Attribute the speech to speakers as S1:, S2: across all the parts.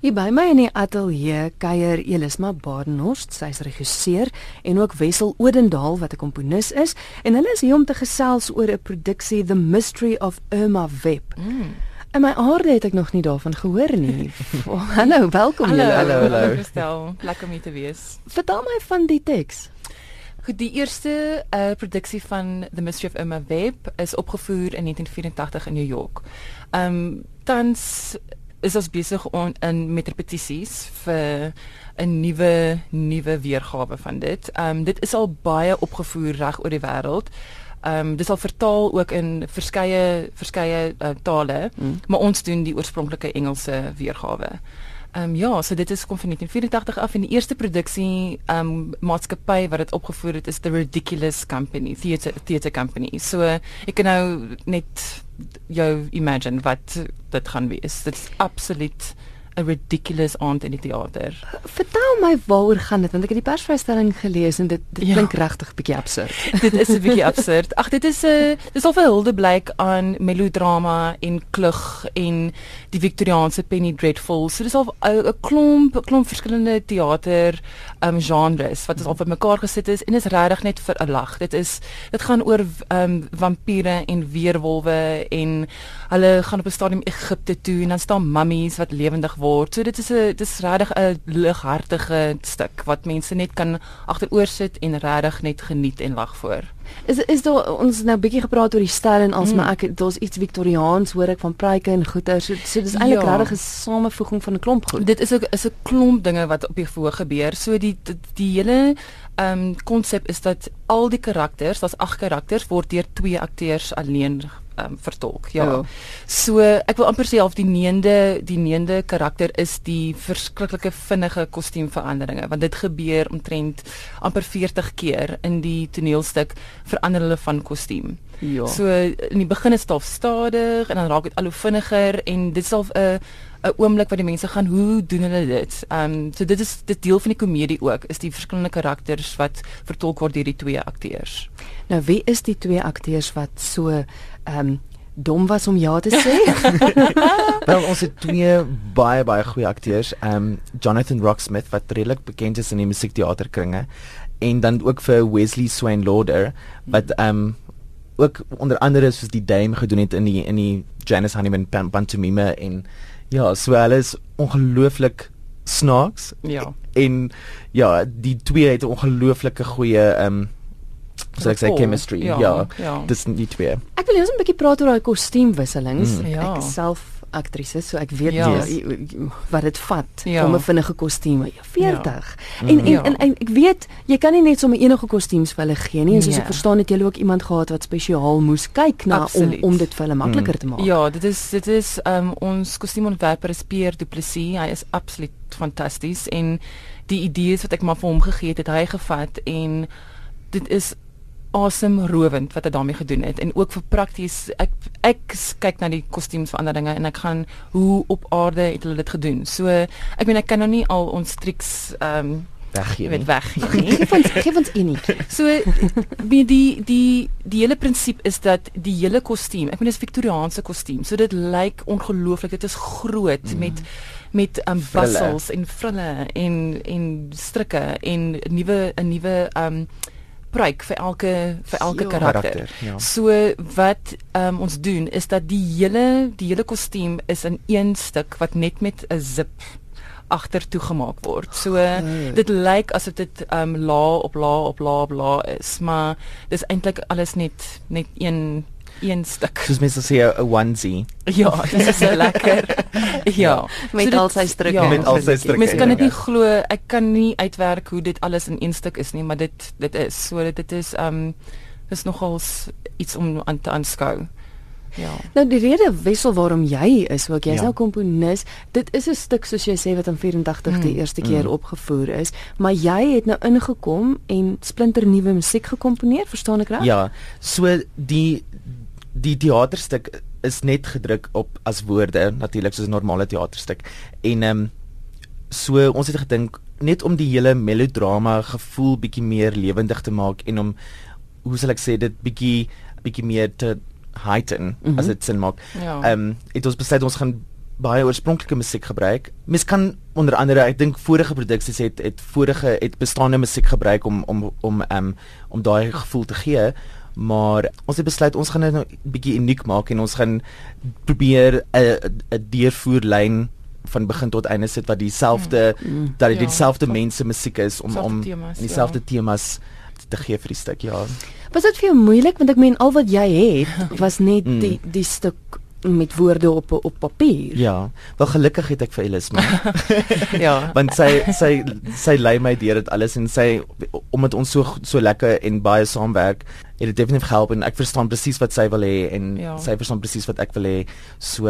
S1: Hier by my in die ateljee kuier Elisma Badenhorst, sy's regisseur en ook Wessel Odendaal wat 'n komponis is en hulle is hier om te gesels oor 'n produksie The Mystery of Irma Web. Mm. En my aarde het ek nog nie daarvan gehoor nie. oh, hallo, welkom
S2: hallo,
S1: julle.
S2: Hallo, hallo. Verstel, lekker om hier te wees.
S1: Vertel my van die teks.
S2: Goed, die eerste uh, produksie van The Mystery of Irma Web is opgevoer in 1984 in New York. Ehm um, tans is ons besig om in met repetisies vir 'n nuwe nuwe weergawe van dit. Ehm um, dit is al baie opgevoer reg oor die wêreld. Ehm um, dit is al vertaal ook in verskeie verskeie uh, tale, mm. maar ons doen die oorspronklike Engelse weergawe. Ehm um, ja, so dit is kom van 1984 af en die eerste produksie ehm um, maatskappy wat dit opgevoer het is The Ridiculous Company, Theatre Theatre Company. So ek kan nou net jou imagine wat dit gaan wees. Dit is absoluut 'n ridiculous aand in die teater.
S1: Vertel my waaroor gaan dit want ek het die persvrystelling gelees en dit dit ja. klink regtig bietjie absurd.
S2: dit is 'n bietjie absurd. Ag dit is 'n uh, dis al 'n hulde blyk aan melodrama en klug en die Victoriaanse Penny Dreadful. So dis al 'n klomp klomp verskillende teater um genres wat ons al vir mekaar gesit is en is regtig net vir 'n lag. Dit is dit gaan oor um vampire en weerwolwe en hulle gaan op 'n stadium Egipte toe en dan staan mummies wat lewendig word. So dit is 'n dis regtig 'n lighartige stuk wat mense net kan agteroor sit en regtig net geniet en lag voor.
S1: Is is daar ons nou bietjie gepraat oor die styl en alsmaar mm. ek daar's iets Victoriaans hoor ek van pryke en goeie so, so dis eintlik ja. regtig 'n samevoeging van 'n klomp goed.
S2: Dit is 'n is 'n klomp dinge wat op die voor gebeur. So die die, die hele ehm um, konsep is dat al die karakters, daar's agt karakters word deur twee akteurs alleen um, vertolk. Ja. Oh. So ek wil amper sê half die neende die neende karakter is die verskriklike vinnige kostuumveranderinge want dit gebeur omtrent amper 40 keer in die toneelstuk verander hulle van kostuum. Ja. So in die begin is dit stadig en dan raak dit al hoe vinniger en dit sal 'n 'n oomblik wat die mense gaan hoe doen hulle dit? Ehm um, so dit is dit deel van die komedie ook is die verskillende karakters wat vertolk word deur die twee akteurs.
S1: Nou wie is die twee akteurs wat so ehm um, dom was om ja te sê?
S3: Wel ons het twee baie baie goeie akteurs, ehm um, Jonathan Rocksmith wat redelik bekend is in die musiekteaterkringe en dan ook vir Wesley Swain Lauder wat ehm um, ook onder andere soos die dame gedoen het in die in die Janice Honeyman pantomime en ja, so hulle is ongelooflik snaaks.
S2: Ja.
S3: En ja, die twee het 'n ongelooflike goeie ehm um, so ek sê chemistry. Ja, ja, ja. Dis nie twee.
S1: Ek wil net 'n bietjie praat oor daai kostuumwisselings. Mm. Ja. Ek self aktrise so ek weet ja. jy, wat dit vat ja. om 'n vinnige kostuum 40 ja. en, en, ja. en en ek weet jy kan nie net sommer enige kostuums vir hulle gee nie en soos nee. ek verstaan het julle ook iemand gehad wat spesiaal moes kyk na Absoluut. om om dit vir hulle makliker mm. te maak
S2: ja dit is dit is um, ons kostuumontwerper is Pierre Du Plessis hy is absoluut fantasties en die idees wat ek maar vir hom gegee het het hy gevat en dit is asemrowend wat hy daarmee gedoen het en ook vir prakties ek ek kyk na die kostuumsveranderinge en ek gaan hoe op aarde het hulle dit gedoen. So ek meen ek kan nou nie al ons triks ehm um,
S3: weggee
S2: met weggee nie.
S1: Geef ons geef ons enige.
S2: So die die die die hele prinsip is dat die hele kostuum, ek meen dit is Victoriaanse kostuum. So dit lyk ongelooflik. Dit is groot mm. met met um, bussels en frille en en strikke en nuwe 'n nuwe ehm um, pruik vir elke vir elke jo, karakter. karakter ja. So wat um, ons doen is dat die hele die hele kostuum is in een stuk wat net met 'n zip agter toe gemaak word. So Goed. dit lyk asof dit um la op la op la op la is, maar dis eintlik alles net net een een stuk.
S3: Soos mense sê 'n onesie.
S2: Ja, dit is so lekker. ja, ja.
S1: met so al sy strikke.
S3: Ja, met al sy strikke.
S2: Mens kan dit nie glo, ek kan nie uitwerk hoe dit alles in een stuk is nie, maar dit dit is so dit is um is nogals iets om aan te aanskou. Ja.
S1: Nou die rede wissel waarom jy is, ook jy's ja. nou komponis. Dit is 'n stuk soos jy sê wat in 84 mm, die eerste keer mm. opgevoer is, maar jy het nou ingekom en splinter nuwe musiek gekomponeer, verstaan ek reg?
S3: Ja. So die die teaterstuk is net gedruk op as woorde natuurlik soos 'n normale teaterstuk en ehm um, so ons het gedink net om die hele melodrama gevoel bietjie meer lewendig te maak en om hoe sal ek sê dit bietjie bietjie meer te heighten mm -hmm. as dit sin maak. Ja. Ehm ja. um, dit ons besluit ons gaan baie oorspronklike musiek gebruik. Mens kan onder andere, ek dink vorige produksies het het vorige het bestaande musiek gebruik om om om um, om daai gevoel te gee. Maar ons het besluit ons gaan dit nou 'n bietjie uniek maak en ons gaan probeer 'n 'n deurvoerlyn van begin tot einde sit wat dieselfde mm. mm. dat dit ja, dieselfde mense musiek is om om temas, dieselfde ja. temas te gee vir die stuk ja.
S1: Was dit vir jou moeilik want ek meen al wat jy het was net mm. die die stuk met woorde op op papier.
S3: Ja, wel gelukkig het ek vir Elisma. ja. Want sy sy sy lei my deur dit alles en sy omdat ons so so lekker en baie saamwerk, het dit definitief gehelp en ek verstaan presies wat sy wil hê en ja. sy verstaan presies wat ek wil hê. So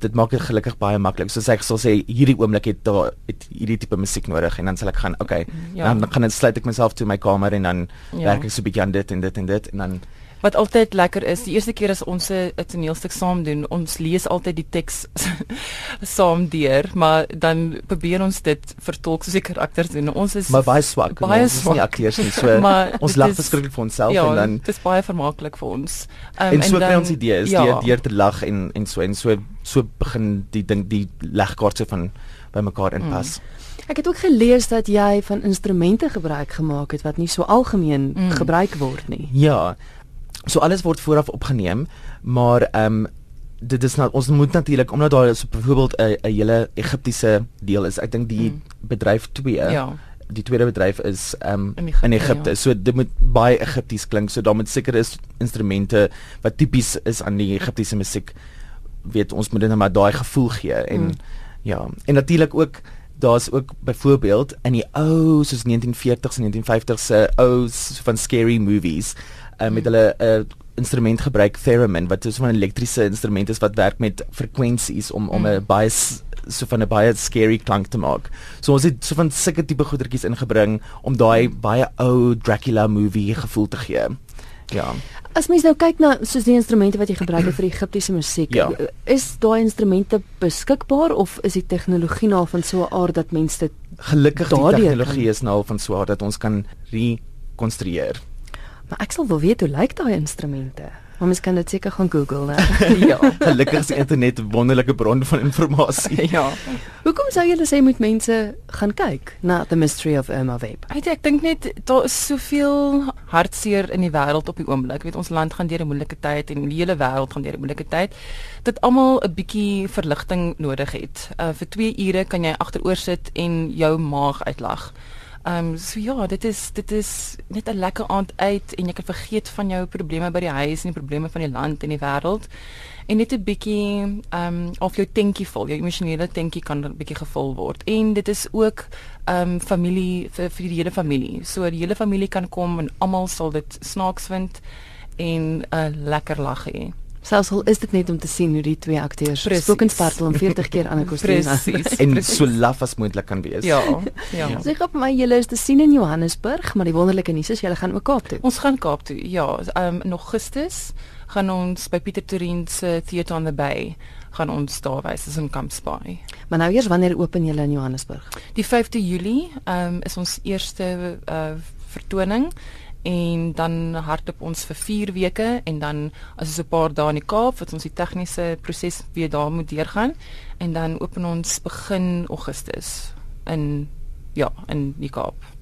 S3: dit maak dit gelukkig baie maklik. Soos ek sal sê hierdie oomblik het daar het hierdie tipe musiek nodig en dan sal ek gaan, okay, ja. dan gaan ek sluit ek myself toe my kamer en dan ja. werk ek so 'n bietjie aan dit en dit en dit en dan
S2: Wat altyd lekker is, die eerste keer as ons 'n toneelstuk saam doen, ons lees altyd die teks saam deur, maar dan probeer ons dit vertolk soos die karakters doen. Ons is
S3: Maar baie swak. Baie ons swak. is nie akteurs nie. So ons lag verskriklik vir onsself
S2: ja,
S3: en dan
S2: dit is baie vermaaklik vir ons.
S3: Um, en so kry ons idees, ja. deur deur te lag en en so en so so begin die ding die legkaarte van bymekaar inpas. Mm.
S1: Ek het ook gelees dat jy van instrumente gebruik gemaak het wat nie so algemeen mm. gebruik word nie.
S3: Ja. So alles word vooraf opgeneem, maar ehm um, dit is nou ons moet natuurlik omdat daar so byvoorbeeld 'n 'n hele Egiptiese deel is. Ek dink die mm. bedryf 2 ja die tweede bedryf is um, in Egypte, in Egypte. Ja. so dit moet baie Egipties klink so daar moet seker is instrumente wat tipies is aan die Egiptiese musiek weet ons moet net maar daai gevoel gee en mm. ja en natuurlik ook daar's ook byvoorbeeld in die ou soos 1940s en 1950s se ou van scary movies uh, met hulle 'n uh, instrument gebruik theremin wat so 'n elektriese instrument is wat werk met frekwensies om om 'n mm. baie so van 'n baie scary klank te maak. So ons het so van sulke tipe goedertjies ingebring om daai baie ou Dracula movie gevoel te gee. Ja.
S1: As mens nou kyk na soos die instrumente wat jy gebruik het vir Egiptiese musiek, ja. is daai instrumente beskikbaar of is die tegnologie nou van so 'n aard dat mense dit
S3: gelukkig die tegnologie kan... is nou van so 'n aard dat ons kan rekonstrueer.
S1: Maar ek sal wil weet hoe lyk daai instrumente. Maar mens kan dit seker gaan Google, né?
S3: ja, gelukkig is internet 'n wonderlike bron van inligting.
S1: ja. Hoekom sou jy sê moet mense gaan kyk na The Mystery of Irma Web?
S2: Ek ek dink net daar is soveel hartseer in die wêreld op die oomblik. Weet ons land gaan deur 'n moeilike tyd en die hele wêreld gaan deur 'n moeilike tyd. Dat almal 'n bietjie verligting nodig het. Uh vir 2 ure kan jy agteroor sit en jou maag uitlag. Ehm um, so ja, dit is dit is net 'n lekker aand uit en jy kan vergeet van jou probleme by die huis en die probleme van die land en die wêreld en net 'n bietjie ehm um, of jou tankie vol, jou emosionele tankie kan 'n bietjie gevul word. En dit is ook ehm um, familie vir vir die hele familie. So die hele familie kan kom en almal sal dit snaaks vind en 'n uh, lekker lag hê.
S1: Selfs al is dit net om te sien hoe die twee akteurs spook en spartel om 40 keer aan 'n kostuum
S3: en so laf as moontlik kan wees.
S2: Ja. Ja.
S1: ja. Sê op my julle is te sien in Johannesburg, maar die wonderlike nuus is julle gaan ook Kaap toe.
S2: Ons gaan Kaap toe. Ja, um in Augustus gaan ons by Pieter Torin se Theatre on the Bay gaan ons daar wys as 'n kampspaai.
S1: Maar nou eers wanneer open julle in Johannesburg?
S2: Die 5de Julie um is ons eerste uh vertoning en dan hardop ons vir 4 weke en dan as ons 'n paar dae in die Kaap wat ons die tegniese proses weer daar moet deurgaan en dan open ons begin Augustus in ja in die Kaap.